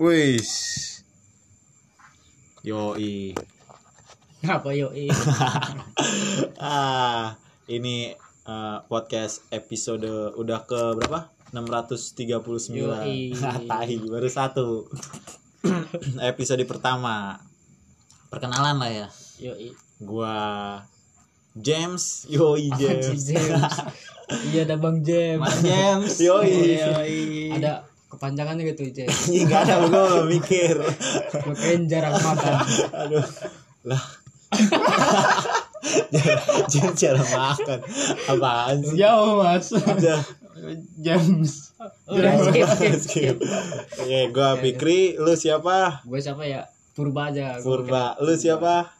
Wis. Yoi. Apa yo? ah, ini eh, podcast episode udah ke berapa? 639. Yoi. Tai, baru satu. episode pertama. Perkenalan lah ya. Yo. Gua James, yoi James. James. Iya ada Bang James. Mas James. Yoi. Ada kepanjangannya gitu James. Anjing gak ada gua nggak mikir. Gue kirain jarang makan. Aduh. Lah. James cara makan. Apaan sih? Jauh mas. James. Udah skip skip. Skip. Oke, gua Fikri, lu siapa? Gue siapa ya? Purba aja. Purba, lu siapa?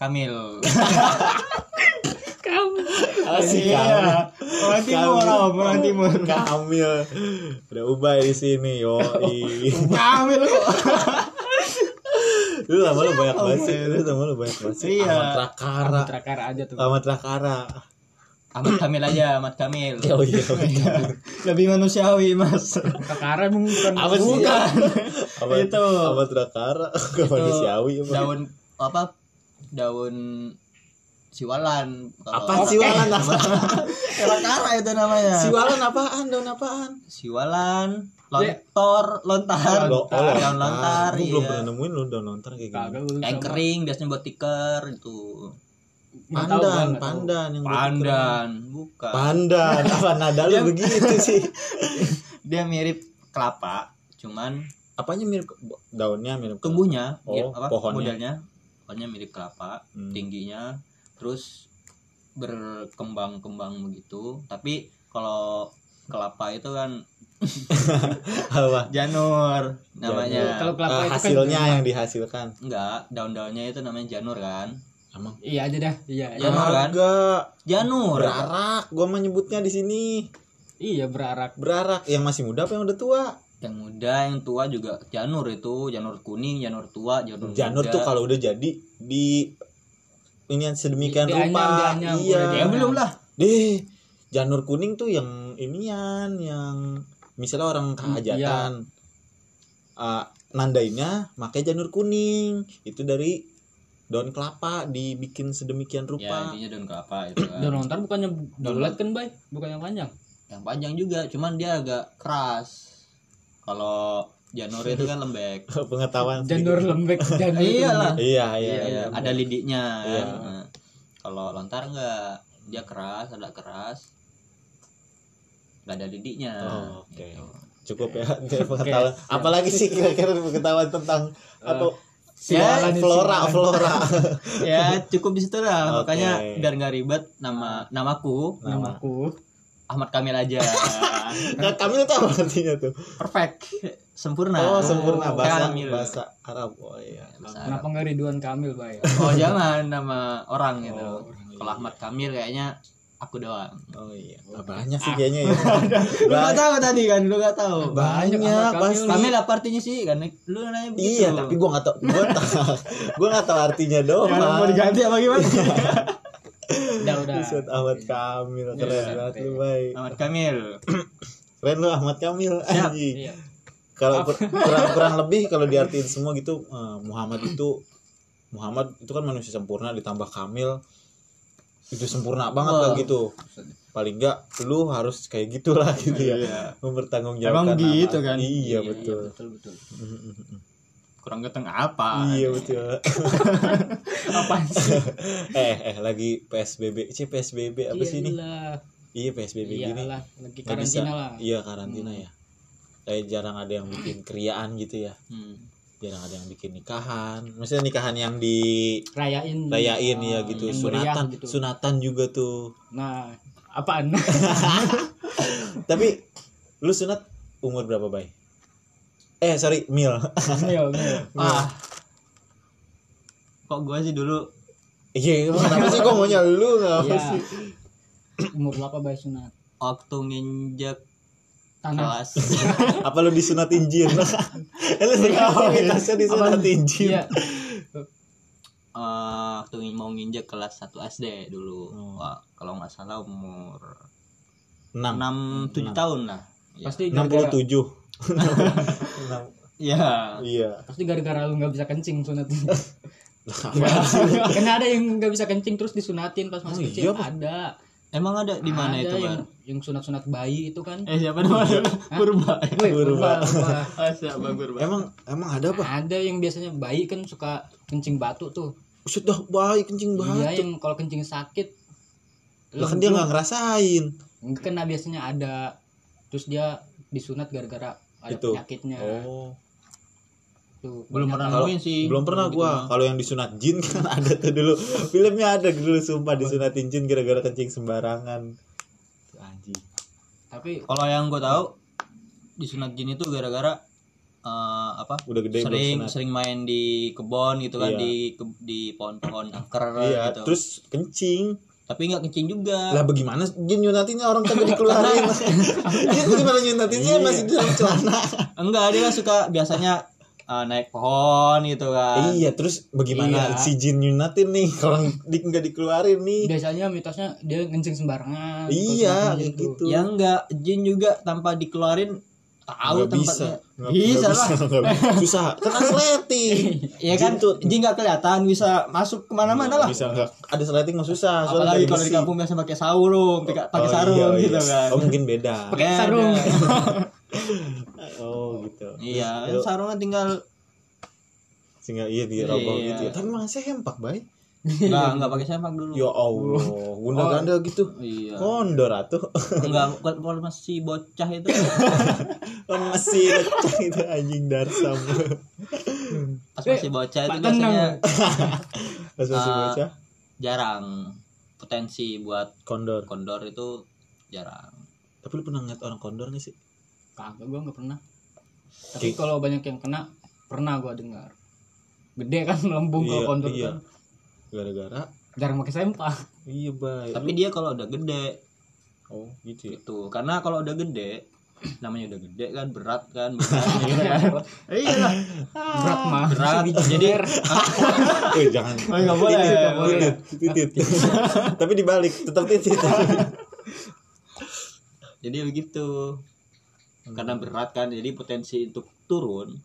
Kamil. Kamu. Asik Iya. Orang timur, Kamil. orang timur. Kamil. Udah ubah di sini, yoi. Kamil kok. Lu lama lu banyak banget sih. Lu lama lu banyak banget sih. Iya. Ahmad Rakara. Terakhir aja tuh. Ahmad Rakara. Ahmad Kamil aja, Ahmad Kamil. Oh iya. Lebih manusiawi mas. Kakara emang bukan. Apa sih? Bukan. Ahmad, Itu. Ahmad Rakara. Manusiawi apa? daun apa? Daun siwalan. Kalau- Apa siwalan apa? Kara itu namanya. Siwalan apaan? Daun apaan? Siwalan, lontor, lontar. Lo- oh, Daun lontar. Belum iya. pernah nemuin lu daun lontar kayak gue. Yang kering biasanya buat tikar itu. Tahu, Pandan, tahu. pandan yang Pandan, bukan. Pandan, apa nada lu begitu sih? Dia mirip kelapa, cuman Apanya mirip daunnya mirip tumbuhnya, Oh, ya, apa pohonnya. modelnya, pohonnya mirip kelapa, Hmm. tingginya, terus berkembang-kembang begitu. Tapi kalau kelapa itu kan apa? janur namanya. Kalau kelapa Eh, itu kan hasilnya yang dihasilkan. Enggak, daun-daunnya itu namanya janur kan. Emang Iya aja dah. Iya. iya. Janur kan? Agak Janur. berarak, gua menyebutnya di sini. Iya berarak. Berarak yang masih muda apa yang udah tua? Yang muda, yang tua juga janur itu, janur kuning, janur tua, janur Janur muda. tuh kalau udah jadi di ini sedemikian Di- rupa. dianyam, iya. ya belum lah. Deh, janur kuning tuh yang inian yang misalnya orang kehajatan. Ah, nandainnya pakai janur kuning. Itu dari daun kelapa dibikin sedemikian Ya, rupa. intinya daun kelapa itu kan. Daun lontar bukannya bulat kan, Bay? Bukan yang panjang. yang panjang juga cuman dia agak keras kalau janur itu kan lembek Pengetahuan Janur sedikit. lembek janur. Iyalah. Iya, iya, Iya, iya. ada lidiknya Iya. kan. Nah, kalau lontar enggak dia keras ada keras nggak ada lidiknya Oh, oke. Gitu. Cukup ya pengetahuan. Apalagi sih kira-kira pengetahuan tentang atau Sialan nih, flora, sialan. flora. ya cukup di situ lah Oke. makanya biar nggak ribet nama namaku Nama. Namaku. Ahmad Kamil aja Nah, Kamil itu apa artinya tuh? perfect sempurna Oh, sempurna bahasa Kamil. bahasa Arab. Oh iya. Bahasa Kenapa nggak Ridwan Kamil, Bay? Oh jangan nama orang gitu. Oh, orang, iya. Kalau Ahmad Kamil kayaknya aku doang. Oh iya. Ah, banyak sih kayaknya ya. Lu gak tahu tadi kan, lu gak tahu. banyak pasti. Kamil apa artinya sih? Kan lu nanya begitu. Iya, tapi gua nggak tahu. Gua tahu. Gua nggak tahu artinya doang. Yang mau diganti apa gimana? Udah, udah. Ahmad Kamil keren Iya. banget lu, baik. Ahmad Kamil. Keren lu Ahmad Kamil Siap. anjing. Iya. Kalau kur- kurang kurang lebih kalau diartiin semua gitu eh, Muhammad itu Muhammad itu kan manusia sempurna ditambah Kamil itu sempurna banget Wah. lah gitu. Paling enggak lu harus kayak gitulah gitu ya. Iya. Mempertanggungjawabkan Emang gitu nama. kan? Iya, betul. Betul, betul. Kurang ganteng apa? Iya betul. Apaan sih? eh eh lagi PSBB, sih PSBB apa sih ini? Iya PSBB gini. Iyalah, lagi Nggak bisa. karantina lah. Iya karantina ya. Kayak jarang ada yang bikin kriaan gitu ya. Hmm. Jarang ada yang bikin nikahan. Maksudnya nikahan yang di Rayain. rayain Ah, ya gitu. yang meriah Sunatan, gitu. sunatan juga tuh. Nah, apaan? Tapi lu sunat umur berapa, Bay? Eh, sorry, mil. Mil, mil. Ah. Kok gua sih dulu Iya, kenapa sih kok maunya lu enggak Iya. sih? Umur berapa Bay sunat? waktu nginjek Tanah. kelas Apa lu disunatin jin? eh, lu aktivitasnya disunatin jin. Iya. eh, waktu mau nginjek kelas 1 SD dulu. Hmm. Wah, kalau nggak salah umur 6 6 7 Enam. tahun lah. Ya. Pasti gara-gara 67. ya iya pasti gara-gara lu nggak bisa kencing sunat Lah, kan ada yang nggak bisa kencing terus disunatin pas masih Oh, kecil iya, Pak. ada emang ada di mana Ada itu yang bang yang sunat-sunat bayi itu kan? Eh siapa namanya? Purba Purba. oh siapa purba emang emang ada apa? Ada yang biasanya bayi kan suka kencing batu tuh. Sudah baik kencing iya banget yang kalau kencing sakit lah kan dia nggak ngerasain. Kena biasanya ada terus dia disunat gara-gara ada Itu. penyakitnya. Oh tuh belum pernah nemuin sih. Belum pernah Gitu. gua. kalau yang disunat jin kan ada tuh dulu. Filmnya ada dulu sumpah disunatin jin gara-gara kencing sembarangan. Anjing. Tapi kalau yang gue tahu disunat jin itu gara-gara eh, apa udah gede sering sunat. sering main di kebon gitu kan Iya. di ke- di pohon-pohon angker iya gitu. terus kencing. Tapi nggak kencing juga. Lah bagaimana jin nyunatinnya? Orang kagak dikeluarin. Dia gimana nyunatinnya? Iya. masih di dalam celana. Enggak dia kan suka biasanya eh, naik pohon gitu kan. Iya terus bagaimana Iya. si jin nyunatin nih? Kalau di, nggak dikeluarin nih. Biasanya mitosnya dia kencing sembarangan iya sunat gitu. ya enggak jin juga tanpa dikeluarin tahu Nggak bisa. tempatnya Nggak- bisa nggak lah. nggak bisa. susah. Kan sleting. Iya kan? Jin tuh- jin nggak kelihatan bisa masuk ke mana-mana lah. bisa nggak. Ada sleting mah susah soalnya apalagi kalau di kampung biasa pakai sarung pakai Oh, sarung iya, iya. gitu kan. Oh mungkin beda. Pakai sarung oh gitu. iya Terus- sarungnya tinggal sehingga iya di roboh Iya. gitu ya. Tapi emang sempak bay. Enggak enggak pakai sempak dulu. Ya allah gunda ganda gitu. iya. Kondor atuh. Enggak kalau masih bocah itu. Kan masih lecah itu anjing darsam. Pas masih bocah itu biasanya pas masih Ah. bocah. jarang potensi buat kondor. kondor itu jarang. Tapi lu pernah ngeliat orang kondor gak sih? Kagak gua nggak pernah tapi Oke. kalau banyak yang kena pernah gua dengar. Gede kan melembung Iya, kalau kontur iya. kan. Gara-gara? Jarang pakai sempak iya bay. Tapi dia kalau udah gede. Oh gitu ya? Itu karena kalau udah gede namanya udah gede kan berat kan berat. Gitu kan iya. Lah berat mah berat. Jadi eh jangan. Oh, nggak boleh. Nggak boleh. titit, titit. tapi dibalik tetap titit. Jadi begitu karena berat kan jadi potensi untuk turun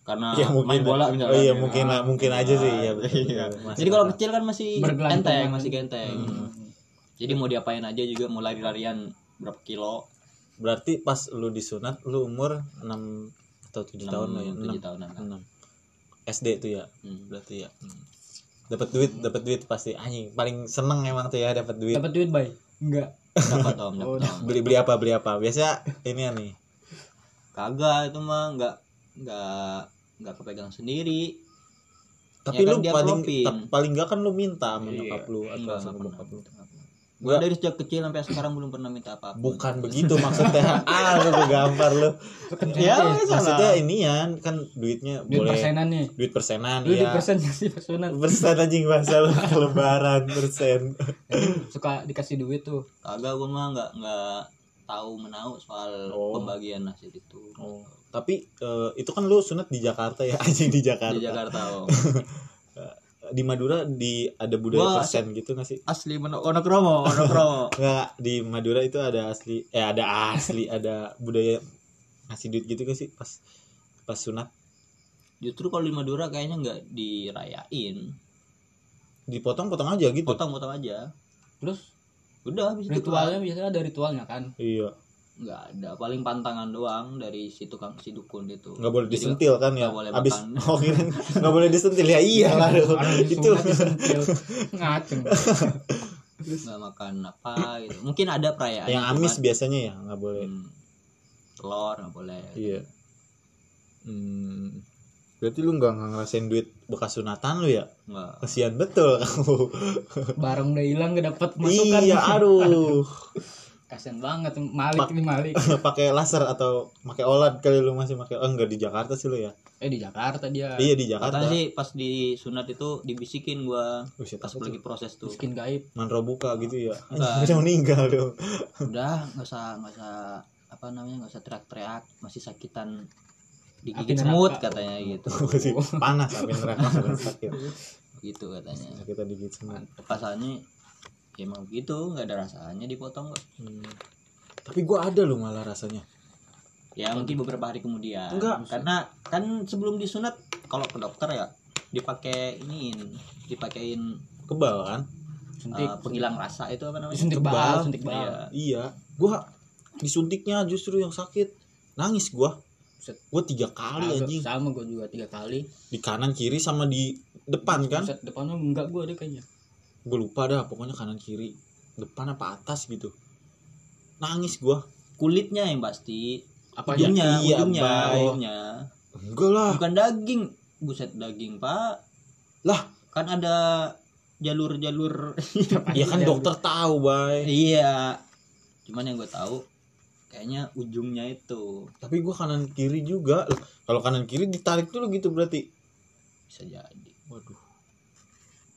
karena ya mungkin main bola oh misalnya iya mungkin lah mungkin aja sih. Ya betul, Iya. betul. Jadi kalau kecil kan masih genteng masih genteng. Hmm. jadi mau diapain aja juga mau lari-larian berapa kilo. Berarti pas lu disunat lu umur 6 atau 7 tahun lah ya? tujuh 6 tahunan lah. 6 SD tuh ya Hmm. berarti ya. Hmm. dapat duit dapat duit pasti. Anjing paling seneng emang tuh ya dapat duit. Dapat duit bay? Enggak. Dapat om Oh, dapat om beli beli apa beli apa? Biasa ini ya nih kagak itu mah nggak nggak nggak kepegang sendiri. Tapi Ya kan lu dia paling ta- paling enggak kan lu minta sama Iya. nyokap lu atau Enggak, sama bokap lu. Gua Gua- dari sejak kecil sampai sekarang belum pernah minta apa bukan begitu maksudnya. Ah lu tuh gampar lu. Ya maksudnya ini ya kan duitnya duit boleh. persenan nih. Duit persenan lu di ya persen sih? Persenan. Persen anjing bahasa lu lebaran persen. Suka dikasih duit tuh. Kagak gue mah nggak nggak tahu menau soal Oh. pembagian hasil itu. Oh. Tapi eh, itu kan lu sunat di Jakarta ya anjing di Jakarta. Di Jakarta om. di Madura di ada budaya Wah, persen gitu nggak sih? asli Mono- Monokromo Monokromo nggak di Madura itu ada asli eh ada asli ada budaya ngasih duit gitu gak sih pas pas sunat? Justru kalau di Madura kayaknya nggak dirayain. Dipotong-potong aja gitu? Potong-potong aja. Terus udah habis itu ritualnya biasanya ada ritualnya kan? Iya. Nggak ada paling pantangan doang dari si tukang si dukun itu. Nggak boleh Jadi, disentil kan ya? boleh abis makan. oh kira nggak boleh disentil. Ya iya lah Orang itu. ngaceng. Nggak makan apa gitu. Mungkin ada perayaan yang amis biasanya ya nggak boleh. Hmm. telur nggak boleh. Iya. Hmm. berarti lu nggak ngerasain duit bekas sunatan lu ya? Nggak kasihan betul kamu. Barang udah hilang gak dapat masukan. Iya aduh. Kasian banget malik Pak- nih malik. pakai laser atau pakai oled kali lu masih pakai oh enggak di Jakarta sih lu ya? Eh di Jakarta dia. Iya di Jakarta. Katanya sih pas di sunat itu dibisikin gua Buset, pas apa lagi tuh? proses tuh. Miskin gaib. Mantra buka gitu ya? Bisa meninggal dong. Udah nggak usah nggak usah apa namanya nggak usah teriak-teriak masih sakitan digigit neraka. semut katanya gitu. Panas api neraka sakit. Gitu katanya. Kita digigit semut pasalnya ya emang gitu nggak ada rasanya dipotong kok. Hmm. tapi gua ada loh malah rasanya. Ya mungkin beberapa hari kemudian. Enggak. karena kan sebelum disunat kalau ke dokter ya dipakai ini dipakein kebal kan? Suntik. Eh, penghilang rasa itu apa namanya? Suntik kebal. bal suntik bal. Iya. iya. Gua disuntiknya justru yang sakit. Nangis gua Buset. gua tiga kali Agak anjing. sama gue juga tiga kali. Di kanan kiri sama di depan kan? Buset, depannya enggak gue deh kayaknya. Gue lupa dah pokoknya kanan kiri. Depan apa atas gitu. Nangis gua. Kulitnya yang pasti. Apa ujungnya iya, ujungnya ujungnya. Enggak lah. Bukan daging. Buset daging pak. Lah. kan ada jalur-jalur. Ya kan dokter tahu bay. Iya. Cuman yang gue tahu kayaknya ujungnya itu. Tapi gua kanan kiri juga. Kalau kanan kiri ditarik dulu gitu berarti. Bisa jadi. Waduh.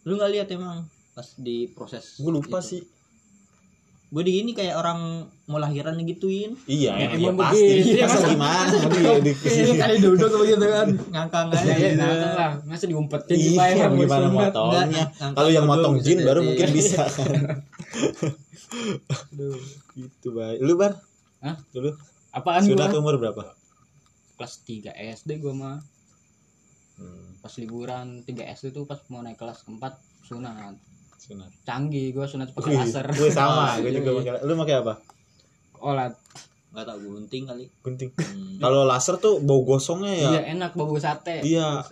Lu nggak lihat emang pas di proses gue lupa itu? sih. Gue di ini kayak orang mau lahiran gituin iya Ya, emang emang pasti. begitu. masa gimana? Dia di Iya kali duduk begitu kan. Ngangkang aja. Ya, ya, lah. Masa diumpetin di iya bayar gimana motongnya kalau yang motong jin baru mungkin bisa. Kan gitu bay. Lu bar Hah? dulu? Apaan sunat gua? umur berapa? Kelas 3 SD gue mah. Hmm, pas liburan 3 SD tuh pas mau naik kelas keempat sunat. Sunat. Canggih gue sunat pakai Wih, laser. gue sama gue juga iya. pakai lu pakai apa? Olat. Nggak tahu gunting kali. Gunting. Hmm. kalau laser tuh bau gosongnya ya? Iya enak bau sate. Iya.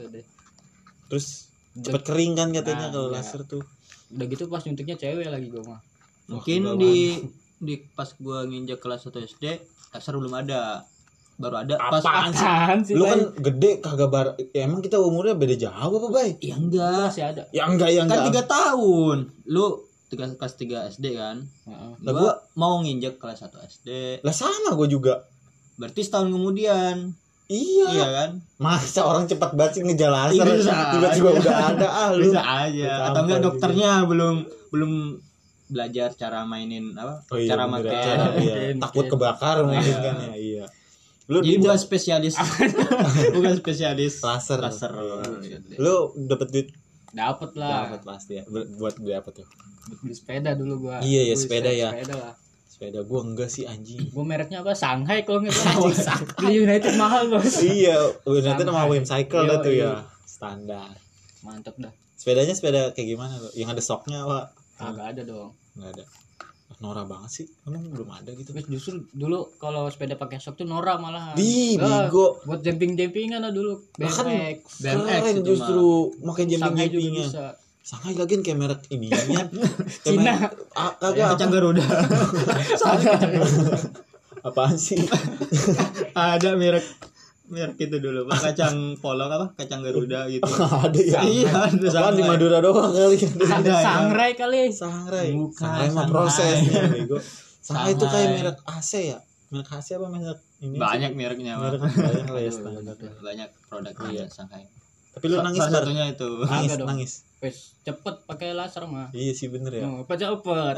Terus cepet kering kan katanya Nah, kalau iya. laser tuh. Udah gitu pas nyuntiknya cewek lagi gue mah. Mungkin Wah, di di pas gua nginjak kelas 1 SD laser belum ada. Baru ada pas Apaan sih? apaan sih lu Bay? kan gede kagak bar ya, emang kita umurnya beda jauh apa bay? Ya enggak masih ada. Ya enggak ya kan enggak. tiga tahun. Lu tiga kelas 3 SD kan? Heeh. Lah, gua mau nginjek kelas 1 SD lah sama gue juga. Berarti setahun kemudian. Iya, iya kan? Masa orang cepat banget sih ngejar laser Iya, bisa tiba-tiba aja. udah ada ah lu bisa aja atau enggak dokternya belum belum belajar cara mainin apa? Oh iya cara pakai cara, iya. Mungkin, takut mungkin. kebakar mungkin Iya. kan ya iya. Lu jadi di bukan spesialis. Bukan spesialis. Laser. Laser. Iya. lu dapet duit? Dapet lah. Dapat pasti ya. Buat beli apa tuh? Buat beli sepeda dulu gua. Iya, ya, sepeda ya. sepeda lah. Sepeda gua enggak sih anjing. Gua mereknya apa? Shanghai kalau nggak salah beli United mahal bos. Iya United sama. Wim Cycle Iya, dah tuh iya. ya standar. Mantep dah. Sepedanya sepeda kayak gimana? Tuh yang ada soknya pak? Kagak ada dong nggak ada Nora banget sih emang belum ada gitu Terus justru dulu kalau sepeda pakai sok tuh Nora malah. di bego Buat jumping jumpingan lah dulu. Kan. BMX keren itu justru makai jumping jumpingnya bisa. Shanghai lagi kayak merek ini ya Cina. kagak kacang garuda apaan sih ada merek merek itu dulu. Pak. kacang polong apa? Kacang garuda gitu. Ada ya. Iya ada di. Madura doang kali? Ada, ya. Sangrai kali. Sangrai. Bukan, Sangrai mah prosesnya bego. Sangrai. Itu kayak merek AC ya? Merek AC apa merek ini banyak mereknya Pak. merek banyak lah ya standar banyak produknya Iya. Shanghai tapi lu nangis salah satunya itu. Nangis nangis Wes cepet pakai laser mah. iya sih bener ya. Oh, apa cepet.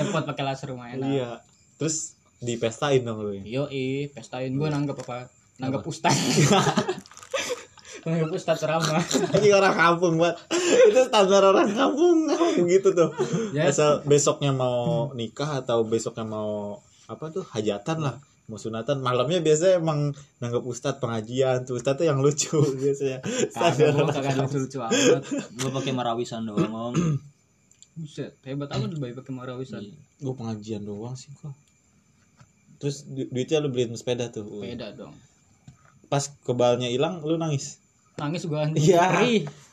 cepet pakai laser mah enak. iya. Terus dipestain dong lu ya Yo i, pestain gua nanggap apa? Nanggap ustaz. nanggap ustaz ceramah. ini orang kampung buat itu standar orang kampung begitu tuh Ya. asal besoknya mau nikah atau besoknya mau apa tuh hajatan lah mau sunatan malamnya biasanya emang nanggap ustadz pengajian tuh ustadz tuh yang lucu biasanya Kagak standar orang kagak kampung. lucu-lucu amat. gue pakai marawisan doang om Buset, hebat amat lu bayi pakai marawisan. Gue pengajian doang sih gua terus du- duitnya lu beliin sepeda tuh Beda dong. pas kebalnya hilang lu nangis Nangis gua. Iya.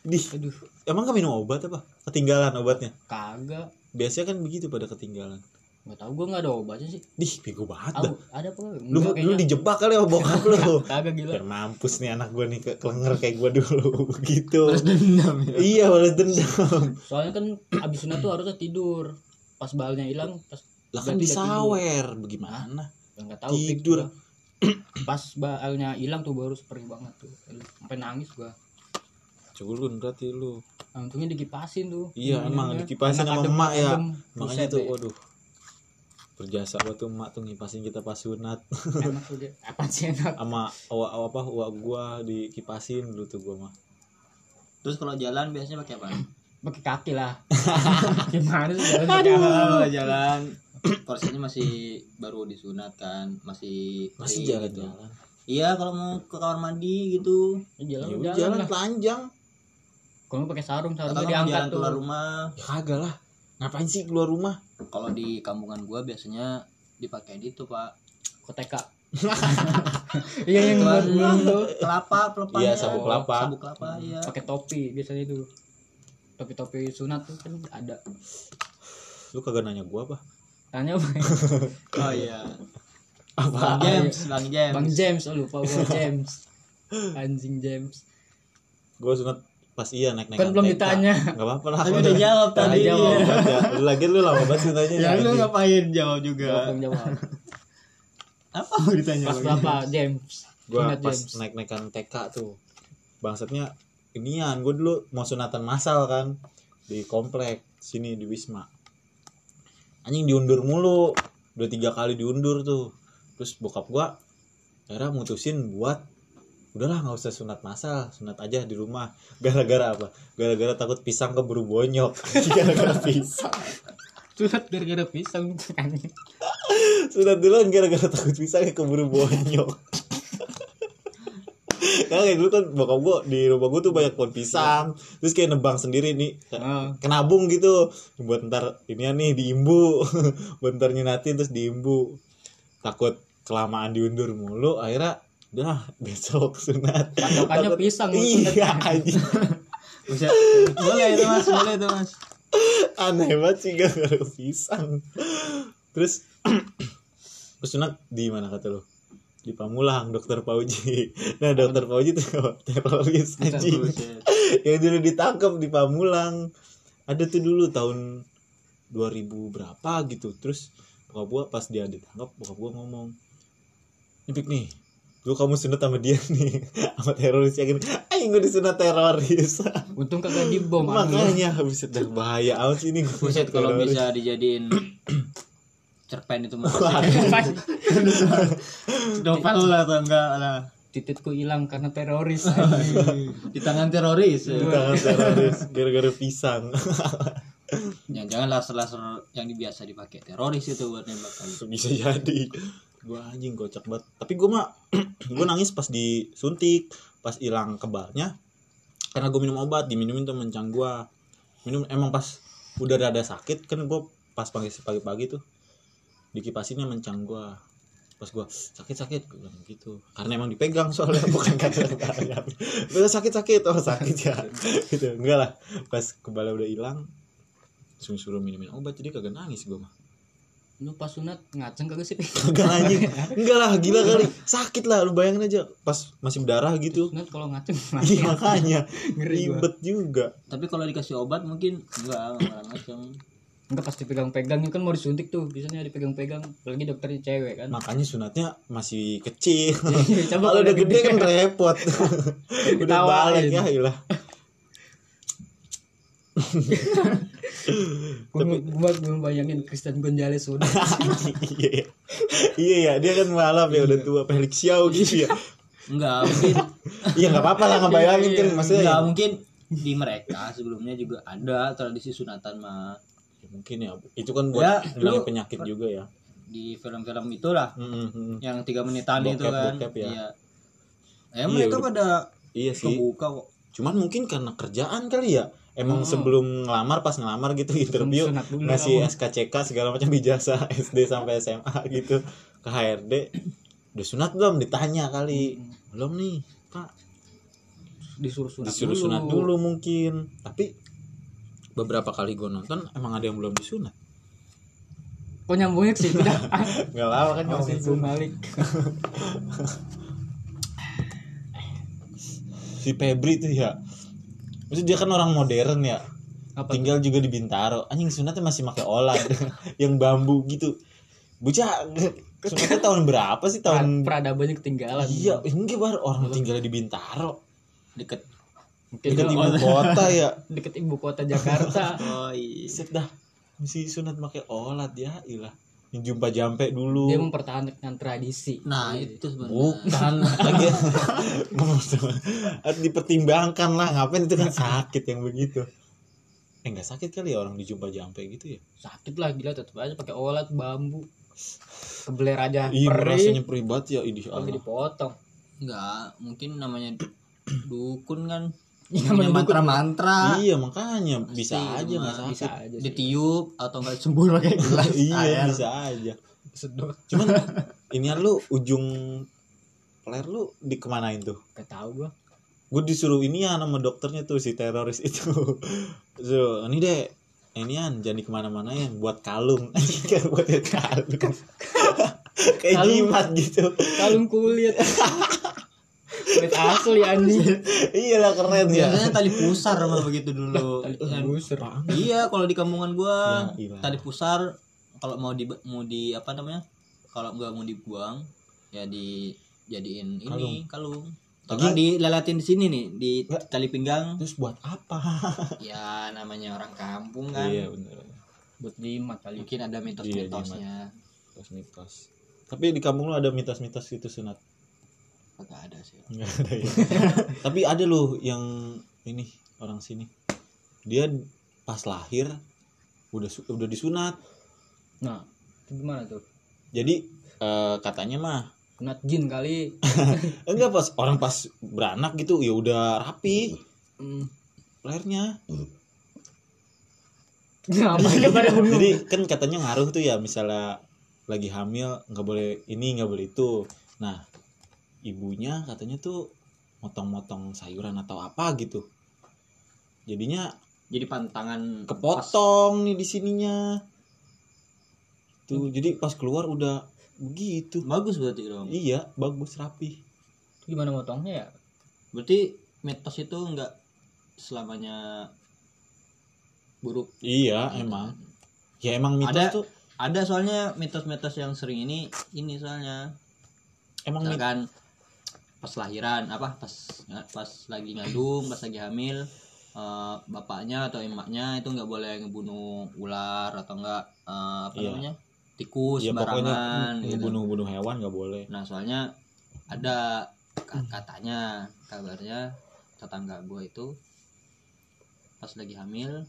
Di Aduh, emang gak minum obat apa ketinggalan obatnya kagak. biasanya kan begitu pada ketinggalan Gak tau gue gak ada obatnya sih. dih bego banget dah ada apa? lu Enggak, lu kayaknya. dijebak kali sama bokap lu Kagak gila. biar mampus nih anak gue nih ke kelenger kayak gue dulu gitu dendam ya iya balas dendam Soalnya kan abis sunat tuh harusnya tidur. Pas balnya hilang, pas lah kan disawer bagaimana nggak tahu Tidur. Pas balnya hilang tuh baru perih banget tuh. Sampai nangis gua. culun berarti lu Nah, untungnya dikipasin tuh. Iya, Hmm, emang ya. dikipasin sama adem- emak ya. adem. makanya tuh waduh berjasa buat tuh emak tuh ngipasin kita pas sunat enak tuh dia. Apa sih enak? sama awak apa uak gua dikipasin dulu tuh gua mah terus kalau jalan biasanya pakai apa pakai kaki lah gimana sih jalan jalan porsinya masih baru disunat kan masih masih jalan gitu. jalan. Iya kalau mau ke kamar mandi gitu. Ya, jalan Ya jalan, jalan lah. Telanjang. Kalau pakai sarung atau sarungnya mau diangkat jalan tuh. keluar rumah. Ya kagak lah. Ngapain sih keluar rumah? Kalau di kampungan gua biasanya dipakai itu pak. Koteka iya yang belum tuh kelapa pelepahnya Iya, sabuk kelapa. sabuk kelapa iya. Pakai topi biasanya itu. Topi-topi sunat tuh kan ada. Lu kagak nanya gua apa tanya bang oh iya. Apa? Bang James bang James. Bang James oh lupa gua. James. Anjing James. Gua sunat pas iya naik naik kan belum ditanya. Nggak apa-apa lah. Tapi udah jawab tadi. Udah jawab. Iya. lagi lu lama banget sih nanya ya lu ngapain jawab juga? Bang jawab. Apa mau ditanya pas berapa? James. Gua Sunat pas naik naikan TK tuh. Bangsatnya inian gua dulu mau sunatan massal kan. Di komplek sini di Wisma anjing diundur mulu. Udah tiga kali diundur tuh. Terus bokap gua akhirnya mutusin buat udahlah nggak usah sunat massal sunat aja di rumah. Gara-gara apa? Gara-gara takut pisang keburu bonyok. Gara-gara pisang. Sunat gara-gara pisang sunat duluan gara-gara takut pisangnya keburu bonyok Karena kayak dulu kan bokap gua di rumah gua tuh banyak pohon pisang. Terus kayak nebang sendiri nih oh. Kenabung gitu. Buat ntar ini nih diimbu. Buat ntar nyunatin terus diimbu. Takut kelamaan diundur mulu Akhirnya udah besok sunat. Patokannya pisang Iya anjing. Bisa. boleh itu mas boleh itu mas. Aneh banget sih gara-gara pisang. Terus Terus sunat di mana kata lu? Di Pamulang, dokter Pauji. Nah, dokter Pauji tuh teroris anjing. Yang dulu ditangkap di Pamulang. Ada tuh dulu tahun 2000 berapa gitu. Terus bokap gua pas dia ditangkap, bokap gua ngomong, "Nipik nih, dulu kamu sunat sama dia nih sama teroris yakin aing gue disunat teroris untung kagak dibom makanya habis dah bahaya amat ini Buset kalau bisa dijadiin cerpen itu mas. Novel lah atau enggak lah. Tititku hilang karena teroris di tangan teroris Di tangan teroris. gara-gara pisang. Ya jangan laser laser yang biasa dipakai teroris itu buat nembak kali. Bisa jadi. Gua anjing kocak banget. Tapi gua mah gua nangis pas disuntik pas hilang kebalnya. Karena gua minum obat diminumin tuh mencang gua. Minum emang pas udah rada sakit kan gua pas pagi pagi pagi tuh dikipasinnya mencang gua. Pas gua sakit sakit gua bilang gitu. Karena emang dipegang soalnya bukan karena tangan. udah sakit sakit oh sakit ya. Gitu. Enggak lah. Pas kebal udah hilang langsung suruh minumin obat jadi kagak nangis gua mah. Lu pas sunat ngaceng kagak sih? Kagak anjing. Enggak lah, gila kali. Sakit lah, lu bayangin aja. Pas masih berdarah gitu. sunat kalau ngaceng Iya makanya. Ngeri gua. ribet juga. tapi kalau dikasih obat mungkin enggak enggak macam enggak pasti pegang-pegang kan mau disuntik tuh biasanya dipegang-pegang apalagi dokternya cewek kan Makanya sunatnya masih kecil. Coba Kalau udah gede kan repot. udah balik ya ilah. gua, gua bayangin Kristen Gonzales sunat Iya ya. Iya ya, dia kan malap ya udah tua Felix Xiao gitu ya. enggak mungkin Iya enggak apa-apa lah ngebayangin kan maksudnya. enggak ya. mungkin di mereka sebelumnya juga ada tradisi sunatan mah mungkin ya. Itu kan buat Ya, lu- penyakit juga ya. di film-film itulah Mm, mm, mm. yang tiga menitan Bokep, itu kan bokep ya. iya ya Iya, mereka udah- pada Iya sih. kebuka kok Cuman mungkin karena kerjaan kali ya. Emang Hmm. sebelum ngelamar pas ngelamar gitu interview ngasih kamu. SKCK segala macam ijazah SD sampai SMA gitu ke HRD. Udah sunat belum ditanya kali. Belum nih, Pak. disuruh sunat Disuruh dulu. sunat dulu mungkin. Tapi beberapa kali gue nonton emang ada yang belum disunat. kok nyambungnya ke situ? Dah Enggak lama kan masih ngomongin Bung sunat. Malik Si Febri tuh ya. Maksudnya dia kan orang modern ya. apa? Tinggal juga di Bintaro. Anjing sunatnya masih pakai olad yang bambu gitu. Bocah sunatnya tahun berapa sih? Tahun peradabannya ketinggalan. Iya enggak baru orang tinggal di Bintaro. Deket mungkin dekat dia ibu kota ya. Deket ibu kota Jakarta. Oh iya. Set dah. Masih sunat pakai olad ya. Ilah yang jumpa jampe dulu. Dia mempertahankan tradisi. Nah itu sebenarnya. Bukan. Lagi. Harus dipertimbangkan lah. Ngapain itu kan sakit yang begitu. Eh nggak sakit kali ya orang dijumpa jampe gitu ya? Sakit lah gila. Tetep aja pakai olat bambu. Kebeler aja iya perih. rasanya perih banget ya lagi Allah. dipotong. Enggak mungkin namanya dukun kan Iya, mantra-mantra. Iya makanya bisa Pasti aja nggak sakit. bisa aja sih. Ditiup atau enggak sembuh pakai gelas. Iya air. bisa aja. Sedot. Cuman ini lu ujung peler lu dikemanain tuh? Gak tau gua. Gue disuruh ini ya nama dokternya tuh si teroris itu. So ini deh inian jangan ke mana-mana ya buat kalung. Anjing, buat kalung. Kayak Kalung. jimat gitu. Kalung kulit kulit asli anjing. Iya lah keren ya. Biasanya tali pusar malah begitu dulu. Kan- busur iya kalau di kampungan gua Ya, tali pusar kalau mau di mau di apa namanya kalau nggak mau dibuang ya dijadiin ini kalung. Lagi dilelatin di sini nih di tali pinggang. terus buat apa? Ya namanya orang kampung kan. Iya bener. Buat jimat kali mungkin ada mitos-mitosnya. Mitos mitos tapi di kampung lu ada mitos-mitos gitu sunat Kagak ada sih Nggak ada ya. Tapi ada loh yang ini orang sini. Dia pas lahir udah udah disunat. nah itu gimana tuh Jadi eh, katanya mah kena jin kali enggak pas orang pas beranak gitu ya udah rapi hmm. pada bengong Jadi kan katanya ngaruh tuh ya misalnya lagi hamil nggak boleh ini nggak boleh itu. Nah ibunya katanya tuh motong-motong sayuran atau apa gitu. Jadinya jadi pantangan kepotong nih di sininya. Tuh jadi pas keluar udah begitu. Pas. bagus berarti dong iya bagus rapi gimana motongnya ya? Berarti mitos itu enggak selamanya buruk? Iya emang. Ya emang mitos Ada- tuh ada soalnya mitos-mitos yang sering ini ini soalnya. Emang mit- misalkan pas lahiran apa pas pas lagi ngandung pas lagi hamil eh, bapaknya atau emaknya itu nggak boleh ngebunuh ular atau enggak eh, apa Iya. namanya tikus ya pokoknya sembarangan gitu. bunuh bunuh hewan nggak boleh Nah soalnya ada ka- katanya kabarnya tetangga gue itu pas lagi hamil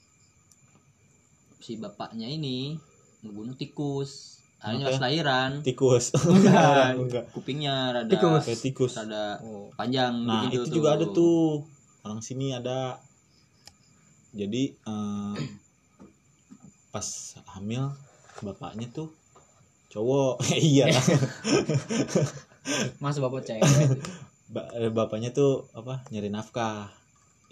si bapaknya ini ngebunuh tikus. Akhirnya pas lahiran tikus. Enggak. enggak kupingnya rada Tikus. kayak tikus. rada oh. panjang nah begitu itu juga ada tuh. Orang sini ada. Jadi eh, pas hamil bapaknya tuh cowok. Iya. Lah. masa bapak cewek. Ba- eh, bapaknya tuh apa nyari nafkah.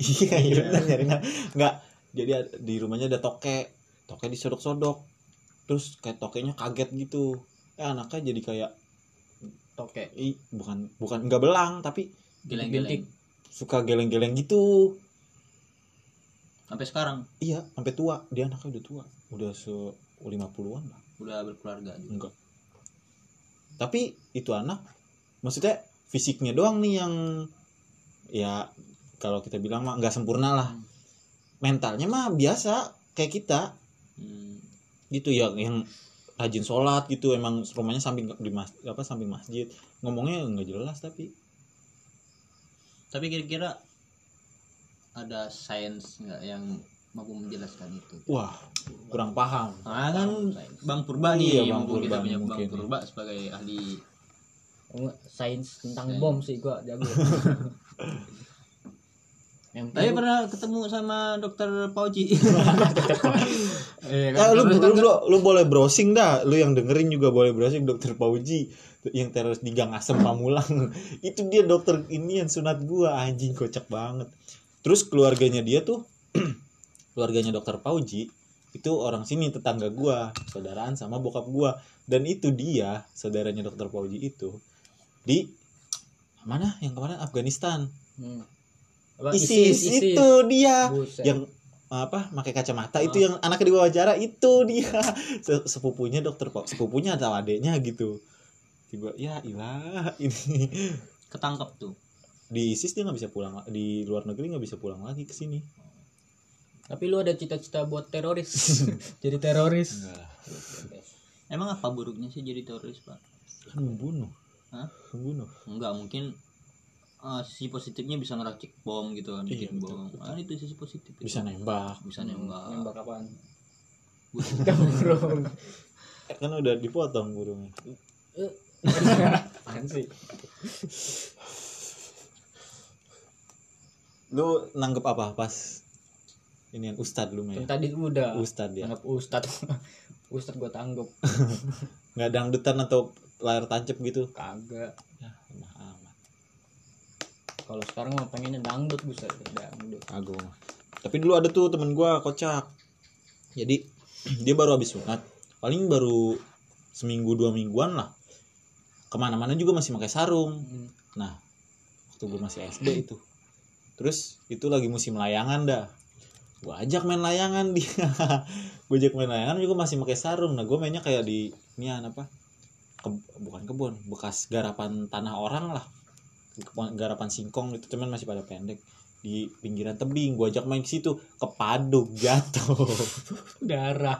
Iya iya. nyari nafkah nggak. Jadi ad- di rumahnya ada toke. Toke disodok-sodok terus kayak tokenya kaget gitu. Eh anaknya jadi kayak toke. Ih bukan bukan nggak belang tapi geleng-geleng. suka geleng-geleng gitu. Sampai sekarang? Iya sampai tua. Dia anaknya udah tua. Udah se 50-an lah. Udah berkeluarga gitu. enggak. Tapi itu anak maksudnya fisiknya doang nih yang ya kalau kita bilang mah nggak sempurna lah. Hmm. mentalnya mah biasa kayak kita. Hmm. Gitu ya yang rajin sholat gitu emang rumahnya samping di mas apa samping masjid ngomongnya nggak jelas tapi tapi kira-kira ada sains nggak yang mampu menjelaskan itu wah kurang paham Nah kan Bang Purba Iya, nih, Bang mumpung kita Purba punya mungkin. Bang Purba sebagai ahli. Oh, sains tentang Sains. bom sih gua jago yang Tapi pernah ketemu sama dokter Pauji. Iya Ah, lu, Terus lu, kan- lu, lu boleh browsing dah. Lu yang dengerin juga boleh browsing dokter Pauji yang teroris di Gang Asem Pamulang. Itu dia dokter ini yang sunat gua. Anjing kocak banget. Terus keluarganya dia tuh keluarganya dokter Pauji itu orang sini tetangga gua saudaraan sama bokap gua. Dan itu dia saudaranya dokter Pauji itu di mana? Yang kemarin Afghanistan. Hmm. Apa, ISIS, itu dia. Buset. yang apa pakai kacamata. Itu yang anaknya diwawancara itu dia. Se- sepupunya dokter Pak sepupunya atau adeknya gitu. Tiba ya ilah ini. Ketangkep tuh. di ISIS dia nggak bisa pulang di luar negeri nggak bisa pulang lagi ke sini. Tapi lu ada cita-cita buat teroris? Jadi teroris? Emang apa buruknya sih jadi teroris, Pak? kan membunuh Hah? membunuh Enggak, mungkin eh, sisi positifnya bisa ngeracik bom gitu kan Iya, bikin betul, bom. betul. kan itu sisi positif itu. bisa nembak. Bisa nembak. Nembak apaan? Buset. burung. Eh, kan udah dipotong burungnya. Apaan sih? Lu nanggep apa pas ini yang ustad lu main tadi udah. Ustad ya? Anggap ustad. Ustad gua tanggap nggak dangdutan atau layar tancap gitu? Kagak kalau sekarang mah pengennya dangdut bisa dangdut. Agung. Tapi dulu ada tuh temen gua kocak. Jadi dia baru habis sunat. Paling baru seminggu dua mingguan lah. Ke mana-mana juga masih pakai sarung. Hmm. nah waktu gue masih SD itu. Terus itu lagi musim layangan dah. Gue ajak main layangan dia. Gue ajak main layangan juga masih pakai sarung. Nah gue mainnya kayak di nian apa? Ke- bukan kebun bekas garapan tanah orang lah garapan singkong itu cuman masih pada pendek. Di pinggiran tebing gue ajak main ke situ kepaduk jatuh. Darah.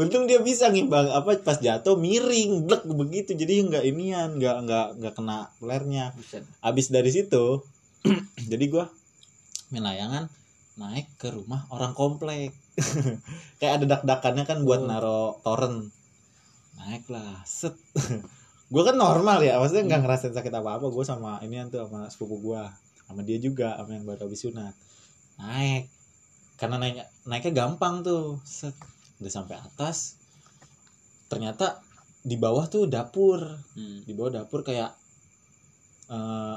Untung dia bisa ngimbang apa pas jatuh miring blek begitu. Jadi nggak inian nggak nggak nggak kena Buset. abis dari situ jadi gua main layangan naik ke rumah orang komplek. Kayak ada dak-dakannya kan buat Oh. naro toren naik lah set gua kan normal ya maksudnya nggak ngerasain sakit apa apa gua sama ini tuh sama sepupu gua. Sama dia juga sama yang baru habis sunat. Naik. Karena naik naiknya gampang tuh. Set. Udah sampai atas. Ternyata di bawah tuh dapur. Hmm. di bawah dapur kayak eh,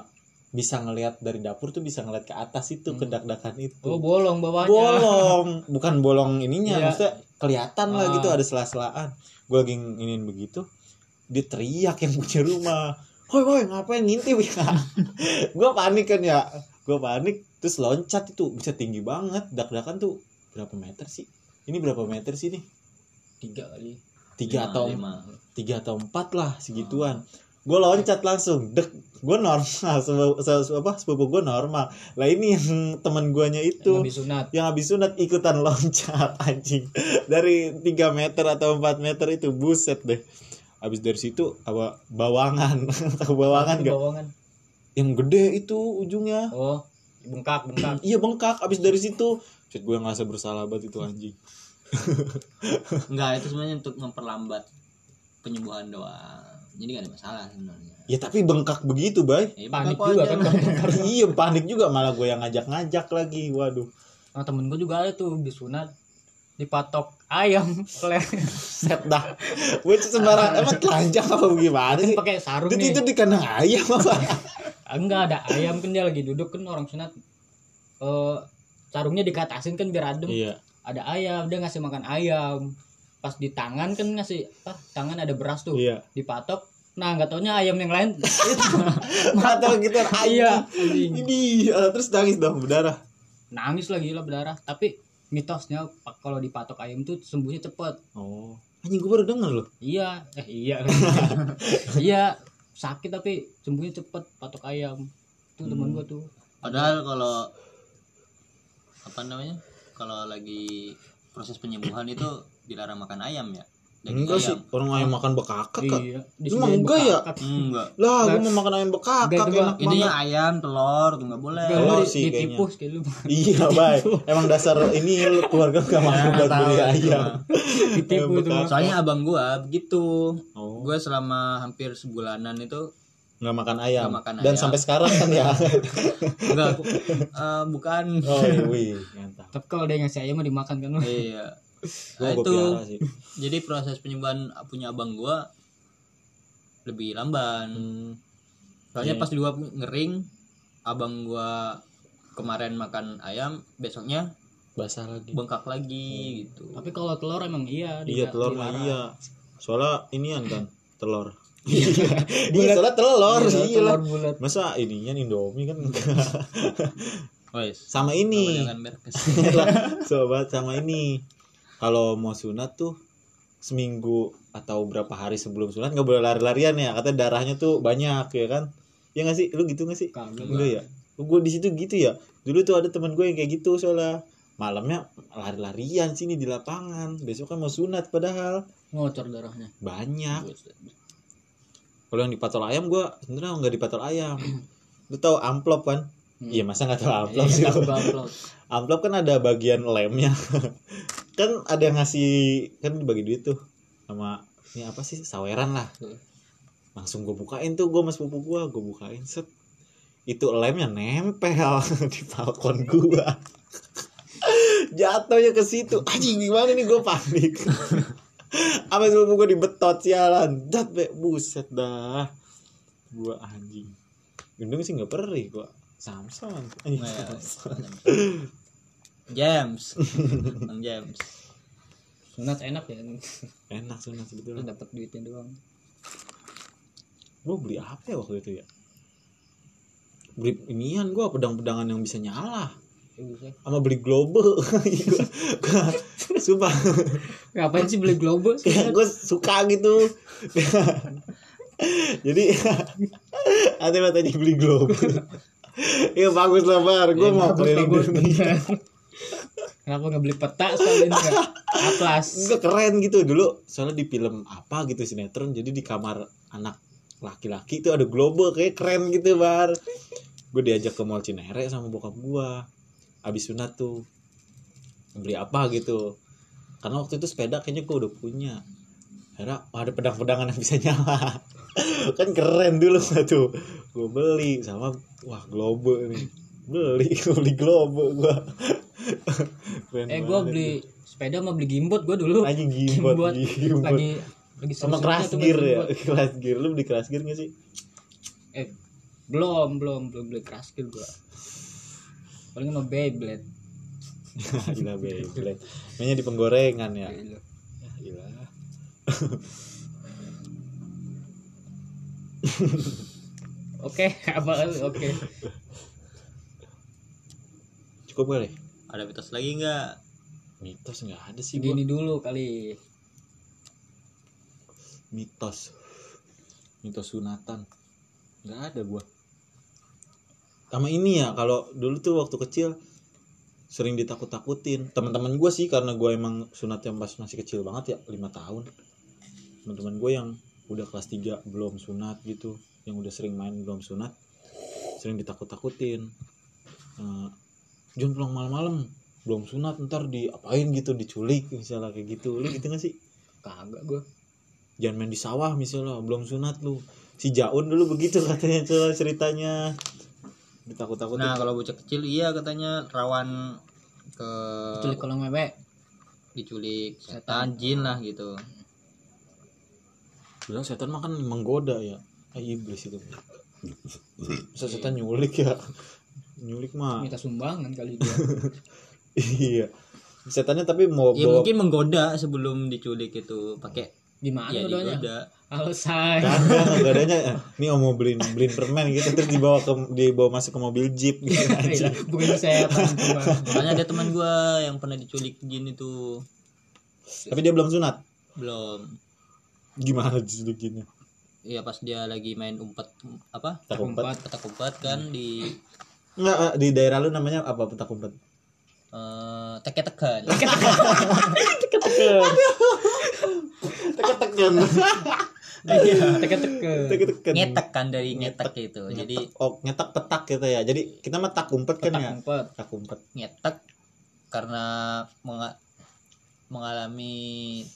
bisa ngelihat dari dapur tuh bisa ngelihat ke atas itu Hmm. dak-dakan itu. Oh bolong bawahnya. Bolong. Bukan bolong ininya Iya. maksudnya kelihatan lah Ah. gitu ada sela-selaan. Gue lagi ingin begitu dia teriak yang punya rumah. Woi woi ngapain ngintip ya? Gue panik kan ya. Gue panik terus loncat itu. Bisa tinggi banget. Dak-dakan tuh berapa meter sih? Ini berapa meter sih nih? Tiga kali. Tiga Lima, atau lima. tiga atau empat lah segituan. Gue loncat langsung. Dek gue normal. Sepupu, se- apa sepupu gue normal. Lah ini yang teman guanya yang itu habis sunat. yang habis sunat ikutan loncat anjing. Dari 3 meter atau 4 meter itu buset deh habis dari situ apa bawangan. Tahu bawangan Itu gak bawangan? Yang gede itu ujungnya. Oh bengkak bengkak. Iya bengkak. Habis dari situ Shit, gue ngerasa bersalah banget itu anjing. Enggak itu sebenarnya untuk memperlambat penyembuhan doang. Jadi gak ada masalah sebenarnya. Ya tapi bengkak begitu bay. Ya, panik juga kan iya panik juga. Malah gue yang ngajak-ngajak lagi. Waduh. Nah temen gue juga ada tuh disunat dipatok ayam set dah. Gue sembarang emang telanjang apa gimana sih? pakai sarung itu, nih. itu di kandang ayam apa? Enggak ada ayam kan dia lagi duduk kan orang sunat. Eh sarungnya dikatasin kan biar adem. Iya. Ada ayam dia ngasih makan ayam. Pas di tangan kan ngasih apa tangan ada beras tuh. Iya. Dipatok nah nggak taunya ayam yang lain. Gitu iya ayam ini eh, terus nangis dong berdarah. Nangis lagi lah berdarah. Tapi mitosnya kalau dipatok ayam tuh sembuhnya cepet. Oh. Anjing gue baru denger loh. Iya. Eh iya. Iya sakit tapi sembuhnya cepet patok ayam. Tuh temen Hmm. gua tuh. Padahal kalau apa namanya kalau lagi proses penyembuhan itu dilarang makan ayam ya enggak sih orang ayam makan bekakak kak. Iya Emang enggak ya? enggak. Lah gue mau makan ayam bekakak enak ini banget. ayam telur tuh nggak boleh. Telur sih kayaknya. ditipu kayak lu. Iya baik emang dasar ini lu keluarga gak mau Ya, buat beli itu ayam. ditipu tuh soalnya abang gua begitu. Oh. Gua selama hampir sebulanan itu nggak makan ayam. Nggak makan dan ayam. sampai sekarang kan ya. Enggak aku- eh, bukan. Oh wih mantap. Tapi kalau dia ngasih ayam mah dimakan kan iya. gue Nah, itu sih. jadi proses penyembuhan punya abang gua lebih lamban. Hmm, soalnya Iya. pas gua ngering abang gua kemarin makan ayam besoknya basah lagi. bengkak lagi gitu. Tapi kalau telur emang iya iya telur mah iya. Soalnya inian kan telur. Iya. Soalnya telur Iya, iya lah. telur bulat. Masa ininya Indomie kan Wes. sama ini. sobat sama ini kalau mau sunat tuh seminggu atau berapa hari sebelum sunat nggak boleh lari-larian ya. Katanya darahnya tuh banyak ya kan? Ya nggak sih? Lu gitu nggak sih? Kagak enggak ya? Gue di situ gitu ya. Dulu tuh ada teman gue yang kayak gitu soalnya. Malamnya lari-larian sini di lapangan. Besok kan mau sunat padahal. Ngocor darahnya. Banyak. Kalau yang dipatol ayam gue sebenarnya nggak dipatol ayam. Lu tahu amplop kan? Hmm. iya masa nggak tahu amplop Iya, sih? upload. amplop kan ada bagian lemnya kan ada yang ngasih kan dibagi duit tuh sama ini apa sih saweran lah. Hmm. langsung gue bukain tuh gue mas sepupu gue gue bukain set. Itu lemnya nempel di balkon gue jatuhnya ke situ. Anjing gimana nih gue panik. Apa sepupu gue dibetot sialan. Dat be buset dah. Gue anjing. Gendong sih nggak perih gue Samson. Anjing, Nah, ya. Samson. James. Bang James. Sunat enak ya. Enak sunat sebetulnya. Dapat duitnya doang. Gue beli apa ya waktu itu ya? Beli inian gue pedang-pedangan yang bisa nyala. Ya, bisa. sama beli gua- sumpah. Ngapain sih beli global gue suka gitu. Jadi ada tadi beli global Iya bagus lah bar, gue Ya, mau bagus, keliling dunia. Kenapa nggak beli peta sekalian nggak atlas Enggak keren gitu dulu. Soalnya di film apa gitu sinetron, jadi di kamar anak laki-laki itu ada global kayak keren gitu bar. Gue diajak ke mall Cinere sama bokap gue. Abis sunat tuh beli apa gitu. Karena waktu itu sepeda kayaknya gue udah punya. Akhirnya oh, ada pedang-pedangan yang bisa nyala. kan keren dulu satu. Gue beli sama wah global nih. Beli, beli global gue. Keren eh banget. beli sepeda sama beli gimbot gua dulu. Anjing gimbot, Gimbot. gimbot. lagi lagi sama keras gear ya? keras gear. Lu beli keras gear gak sih? Eh belum belum belum beli keras gear gua. Paling sama Beyblade. Gila Beyblade. Mainnya di penggorengan ya? Gila. Ya, gila. Oke apa oke. Cukup kali ada mitos lagi nggak? Mitos nggak ada sih gua. gini dulu kali. Mitos. Mitos sunatan. Nggak ada gua. Sama ini ya kalau dulu tuh waktu kecil sering ditakut-takutin. Teman-teman gue sih karena gue emang sunat yang pas masih kecil banget ya lima tahun. Teman-teman gue yang udah kelas 3 belum sunat gitu yang udah sering main belum sunat sering ditakut-takutin. Eh, jangan pulang malam-malam. Belum sunat ntar diapain gitu diculik misalnya kayak gitu. Lu gitu gak sih? Kagak gua. Jangan main di sawah misalnya. Belum sunat lu. Si Jaun dulu begitu katanya tuh ceritanya. Ditakut-takutin. Nah kalau bocah kecil iya katanya. Rawan ke culik kolong mewek. Diculik setan jin lah gitu. Bilang setan mah kan menggoda ya. Ah, iblis itu. Masa setan nyulik ya nyulik mah. Minta sumbangan kali dia. Iya. Setannya tapi mau ya bawa mungkin menggoda sebelum diculik itu pakai gimana ya doanya digoda. Halo say Kagak, godanya eh, ini om mau beliin beliin permen gitu terus dibawa ke dibawa masuk ke mobil jeep gitu aja. bukan setan cuma makanya ada teman gua yang pernah diculik jin itu. Tapi dia belum sunat? Belum. Gimana diculikinnya? Iya pas dia lagi main umpet apa? Tak umpet. Petak umpet kan di Enggak, eh, di daerah lu namanya apa petak umpet eh teke-tekan tekan teka-teka tekan ngetek kan dari ngetek. itu jadi oh nyetak petak gitu ya. Jadi kita mah tak umpet kan ya? umpet tak umpet ngetek karena menga- mengalami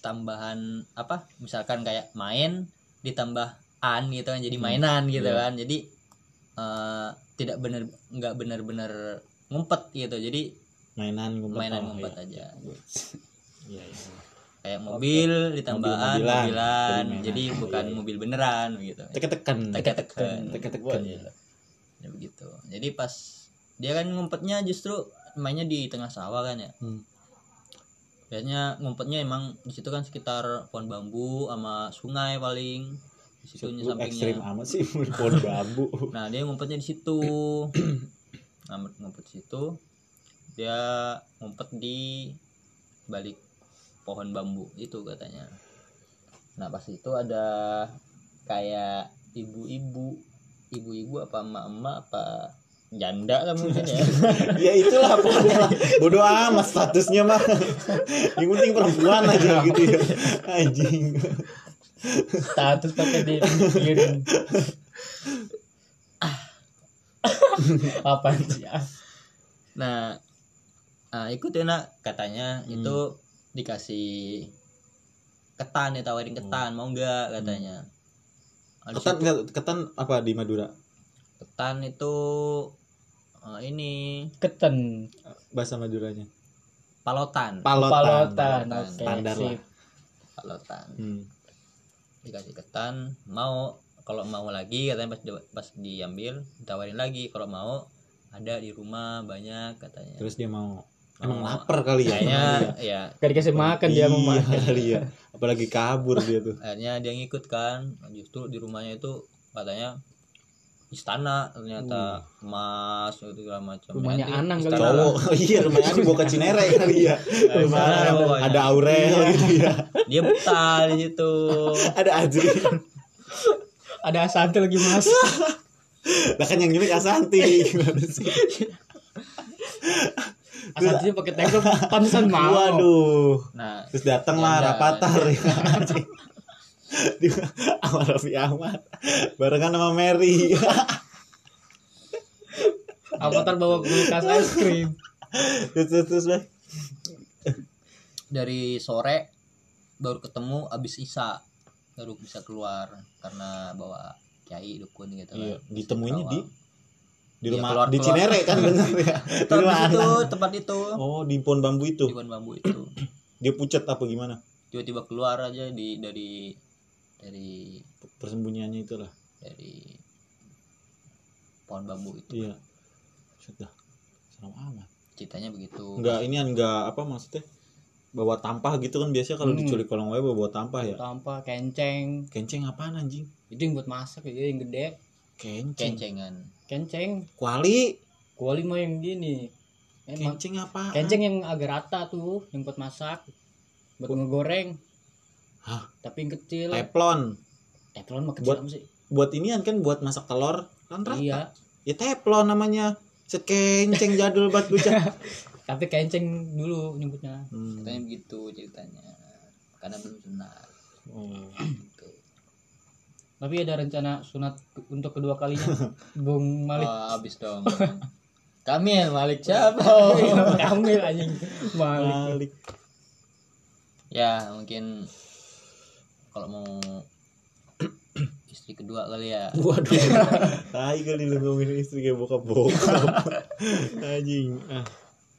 tambahan apa? Misalkan kayak main ditambah an gitu kan jadi Hmm, mainan gitu iya. kan. Jadi eh, tidak benar nggak benar-benar ngumpet gitu jadi mainan ngumpet mainan oh, ngumpet iya. aja Iya, iya. kayak mobil ditambah an Mobil-mobilan. mobilan Jadi jadi mainan. bukan Iya, iya. mobil beneran gitu tekan-tekan Tekan-tekan. tekan-tekan ya begitu jadi pas dia kan ngumpetnya justru mainnya di tengah sawah kan ya Hmm. biasanya ngumpetnya emang di situ kan sekitar pohon bambu sama sungai paling di situ Lu ekstrim sampingnya. amat sih pohon bambu. Nah dia ngumpetnya di situ. Ngumpet ngumpet di situ. Dia ngumpet di balik pohon bambu itu katanya. Nah pas itu ada kayak ibu-ibu. Ibu-ibu apa emak-emak apa janda lah mungkin ya. Ya itulah pokoknya lah. bodoh amat statusnya mah. Yang penting perempuan aja gitu ya. Anjing status pakai dipikirin apa sih ya nah nah ikut ya nak katanya. Hmm. itu dikasih ketan ditawarin ketan. Mau nggak katanya. Habis ketan itu- enggak, ketan apa di Madura? Ketan itu eh, ini. Keten bahasa Maduranya. Palotan. Palotan. Palotan Palotan. oke Standar lah. sip. palotan. Hmm. Dikasih ketan mau kalau mau lagi katanya pas pas diambil ditawarin lagi kalau mau ada di rumah banyak katanya terus dia mau emang Mau. lapar kali ya kayaknya ya gak dikasih makan dia mau makan kali ya apalagi kabur dia tuh akhirnya dia ngikut kan justru di rumahnya itu katanya istana ternyata emas gitu segala macam. Rumahnya Nanti Anang kali istana- cowok. Iya rumahnya di Boca Cinere. Kali ya rumah Istana ada, Aurel gitu ya. Dia betah di situ. Ada Azri. Ada Asante lagi mas. Lah kan yang nyulik Asanti gimana sih Asante pakai teko pantesan mau. Waduh nah terus datang lah. Rapatar ya. Di sama Raffi Ahmad. Barengan sama Mary. Avatar bawa kulkas es krim terus terus, terus Bay. dari sore baru ketemu abis isa baru bisa keluar karena bawa kiai dukun gitu iya kan. ditemuinya di di Iya, rumah keluar- di keluar. Cinere kan bener ya? Di rumah itu tempat itu. Oh di pohon bambu itu? Di pohon bambu itu. Dia pucat apa gimana? Tiba-tiba keluar aja di dari dari persembunyiannya itulah. dari pohon bambu itu iya. sudah. Serem amat. Ceritanya begitu. Enggak ini enggak apa maksudnya? Bawa tampah gitu kan biasanya kalau Hmm. diculik kolong wae bawa tampah ya? tanpa kenceng. Kenceng apaan anjing? Itu yang buat masak ya yang gede. Kenceng. Kencengan. Kenceng. Kuali? Kuali mah yang gini. Emang kenceng apa kenceng yang agak rata tuh yang buat masak. Buat ngegoreng Hah? tapi yang kecil. Teflon. Teflon mah kecil Buat- apa sih? buat inian kan buat masak telur. Kan rata. Iya. Ya teflon namanya. Sekenceng jadul banget bocah tapi kenceng dulu nyebutnya. Hmm. katanya begitu ceritanya. Karena belum sunat oh. gitu. tapi ada rencana sunat untuk kedua kalinya Bung Malik? Oh, habis dong. Kamil Malik siapa? Kamil anjing. Malik. Balik ya mungkin kalau mau istri kedua kali ya. Waduh. Tai kali lu ngomongin istri kayak bokap bokap anjing. Ah